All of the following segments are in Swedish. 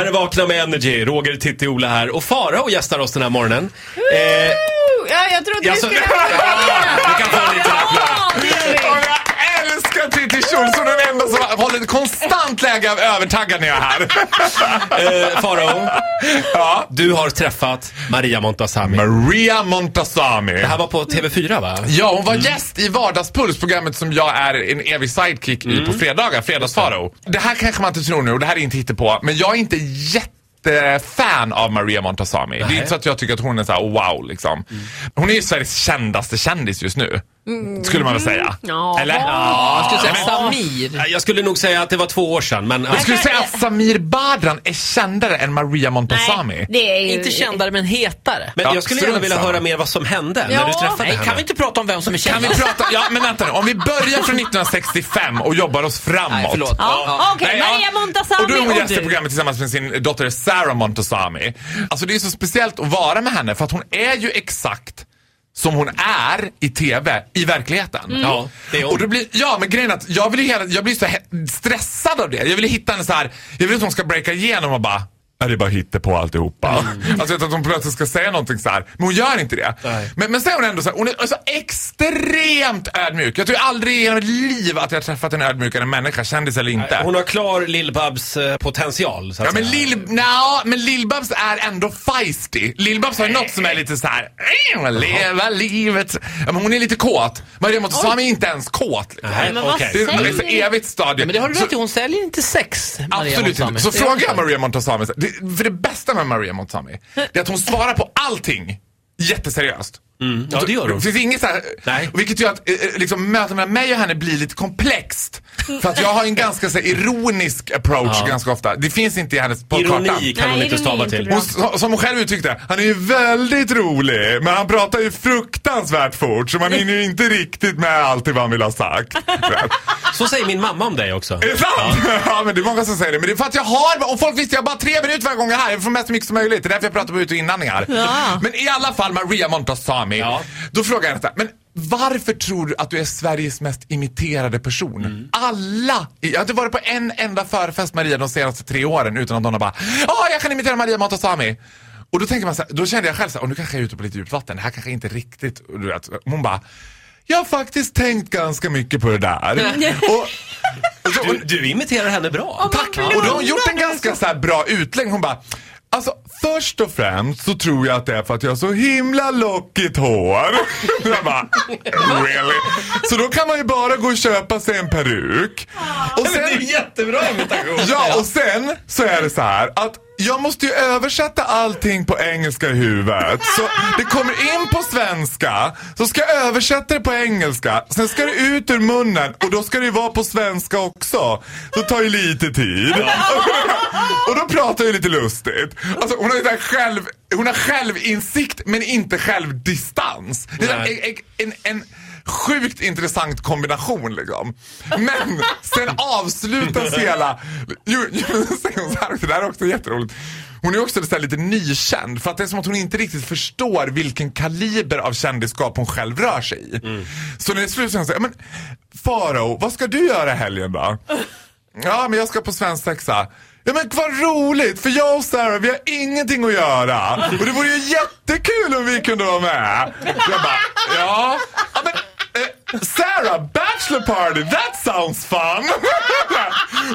här är Vakna med Energy. Roger, Titti, Ola här. Och Farao gästar oss den här morgonen. Eh, jag trodde Ja, vi skulle... du kan få en liten applåd. Vi. Jag älskar Titti Schultz, hon är den enda som håller ett konstant läge av övertaggad när jag är här. Eh, Farao, Ja. du har träffat Maria Montazami. Maria Montazami. Det här var på TV4 va? Ja, hon var gäst i Vardagspuls, programmet som jag är en evig sidekick i på fredagar, Fredagsfaro. Det här kanske man inte tror nu och det här är inte på men jag är inte jättefan av Maria Montazami. Det är inte så att jag tycker att hon är så här wow liksom. Hon är ju Sveriges kändaste kändis just nu. Skulle man väl säga. Ja. Eller? Ja, jag skulle säga Samir. Jag skulle nog säga att det var två år sedan, men... Jag skulle säga att Samir Badran är kändare än Maria Montazami. Nej, det är ju... Inte kändare men hetare. Men Ja, jag skulle gärna strunt vilja samma. höra mer vad som hände när du träffade Nej, henne. kan vi inte prata om vem som är Kan vi kändast? prata, ja men vänta nu, om vi börjar från 1965 och jobbar oss framåt. Nej, förlåt. Ja, okej. Nej, ja. Maria Montazami Och då är hon och gäst i du. programmet tillsammans med sin dotter Sarah Montazami. Alltså det är så speciellt att vara med henne för att hon är ju exakt som hon är i TV, i verkligheten. Mm. Ja, det är hon. Och då blir, ja men grejen att jag vill hela, jag blir så stressad av det. Jag vill hitta henne så här, jag vill att hon ska breaka igenom och bara är det bara på alltihopa. Mm. Alltså att hon plötsligt ska säga någonting så här. Men hon gör inte det. Nej. Men, men sen är hon ändå så här, hon är så extremt ödmjuk. Jag tror aldrig i hela mitt liv att jag har träffat en ödmjukare människa, kändis eller inte. Hon har klar Lill-Babs eh, potential, så att Ja men. Lill, nja, men Lill-Babs är ändå feisty. Lill-Babs har ju något som är lite så här, "Mm, leva livet. Ja, men hon är lite kåt. Maria Montazami är inte ens kåt. Liksom. Nej, Men okej. Det är ett evigt stadie. Men det har du rätt i, hon säljer inte sex, Maria Absolut inte. Så frågar jag. Maria Montazami, för det bästa med Maria Montazami, det är att hon svarar på allting jätteseriöst. Mm. Ja, det gör hon. Det finns inget så här, Nej. vilket gör att eh, eh, liksom, mötet mellan mig och henne blir lite komplext. För att jag har en ganska så här, ironisk approach Ja. ganska ofta. Det finns inte i hennes på kartan. Ironi kan hon Nej, inte stava inte till. Hon, som hon själv uttryckte han är ju väldigt rolig men han pratar ju fruktansvärt fort så man hinner ju inte riktigt med allt det vad han vill ha sagt. Så säger min mamma om dig också. Är det sant? Ja. men det är många som säger det. Men det är för att jag har, och folk visste jag bara tre minuter varje gång jag är här. Jag får med så mycket som möjligt. Det är därför jag pratar på ut och inandningar. Ja. Men i alla fall Maria Montazami. Ja. Då frågar jag detta. Men varför tror du att du är Sveriges mest imiterade person? Mm. Alla, jag har inte varit på en enda förfest Maria de senaste tre åren utan att någon har bara Ja, jag kan imitera Maria Montazami. Och då tänker man så här, då kände jag själv så här, och nu kanske jag är ute på lite djupt vatten. Det här kanske inte riktigt, du vet. Hon bara jag har faktiskt tänkt ganska mycket på det där. och, och så, Du, du imiterar henne bra. Tack! Och då har hon gjort en ganska så här bra utlägg. Hon bara Alltså först och främst så tror jag att det är för att jag har så himla lockigt hår. Jag bara, really? Så då kan man ju bara gå och köpa sig en peruk. Och Men det är sen, jättebra imitation. ja, och sen så är det så här att jag måste ju översätta allting på engelska i huvudet. Så det kommer in på svenska, så ska jag översätta det på engelska, sen ska det ut ur munnen och då ska det ju vara på svenska också. Så det tar ju lite tid. Och då pratar jag lite lustigt. Alltså hon har ju själv, hon har självinsikt men inte självdistans. Det är en, en, en sjukt intressant kombination liksom. Men sen avslutas hela... Jo, så här det här är också jätteroligt. Hon är också lite nykänd för att det är som att hon inte riktigt förstår vilken kaliber av kändisskap hon själv rör sig i. Så när det är slut så säger hon men Faro, vad ska du göra helgen då? Ja, men jag ska på svensexa. Ja men vad roligt, för jag och Sarah vi har ingenting att göra. Och det vore ju jättekul om vi kunde vara med. Så jag bara, ja. Sarah, bachelor party, that sounds fun.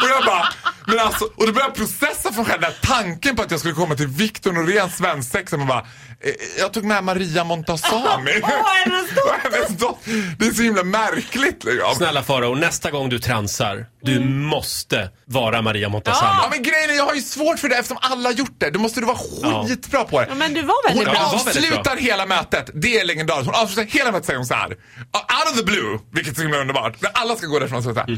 och jag bara, men alltså, och då började jag processa från själva tanken på att jag skulle komma till Victor Noréns svensexa. Man bara, eh, jag tog med Maria Montazami. Och dotter. Det är så himla märkligt liksom. Snälla Farao, nästa gång du transar, du måste vara Maria Montazami. Ja men grejen är, jag har ju svårt för det eftersom alla har gjort det. Då måste du vara skitbra på det. Ja, men du var väldigt hon bra. Ja, avslutar hela mötet, det är legendariskt. Hon avslutar hela mötet säger hon så här. Out of the blue, vilket är så himla underbart. Alla ska gå därifrån så här.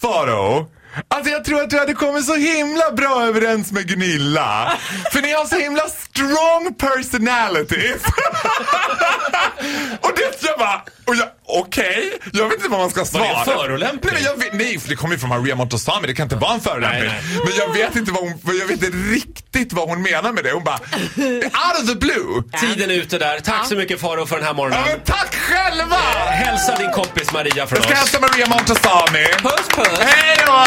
Faro, alltså jag tror att du hade kommit så himla bra överens med Gunilla. För ni har så himla strong personalities. och det jag bara, och jag, okej, jag vet inte vad man ska svara. Var det en förolämpning? Nej, jag vet, nej, för det kommer ju från Maria Montazami, det kan inte vara en förolämpning. Men jag vet inte vad hon, jag vet inte riktigt vad hon menar med det. Hon bara, out of the blue. Tiden är ute där. Tack så mycket Farao för den här Ja, morgonen. men tack själva! Hälsa din kompis Maria från Jag ska oss. hälsa Maria Montazami. Puss puss! Hej då!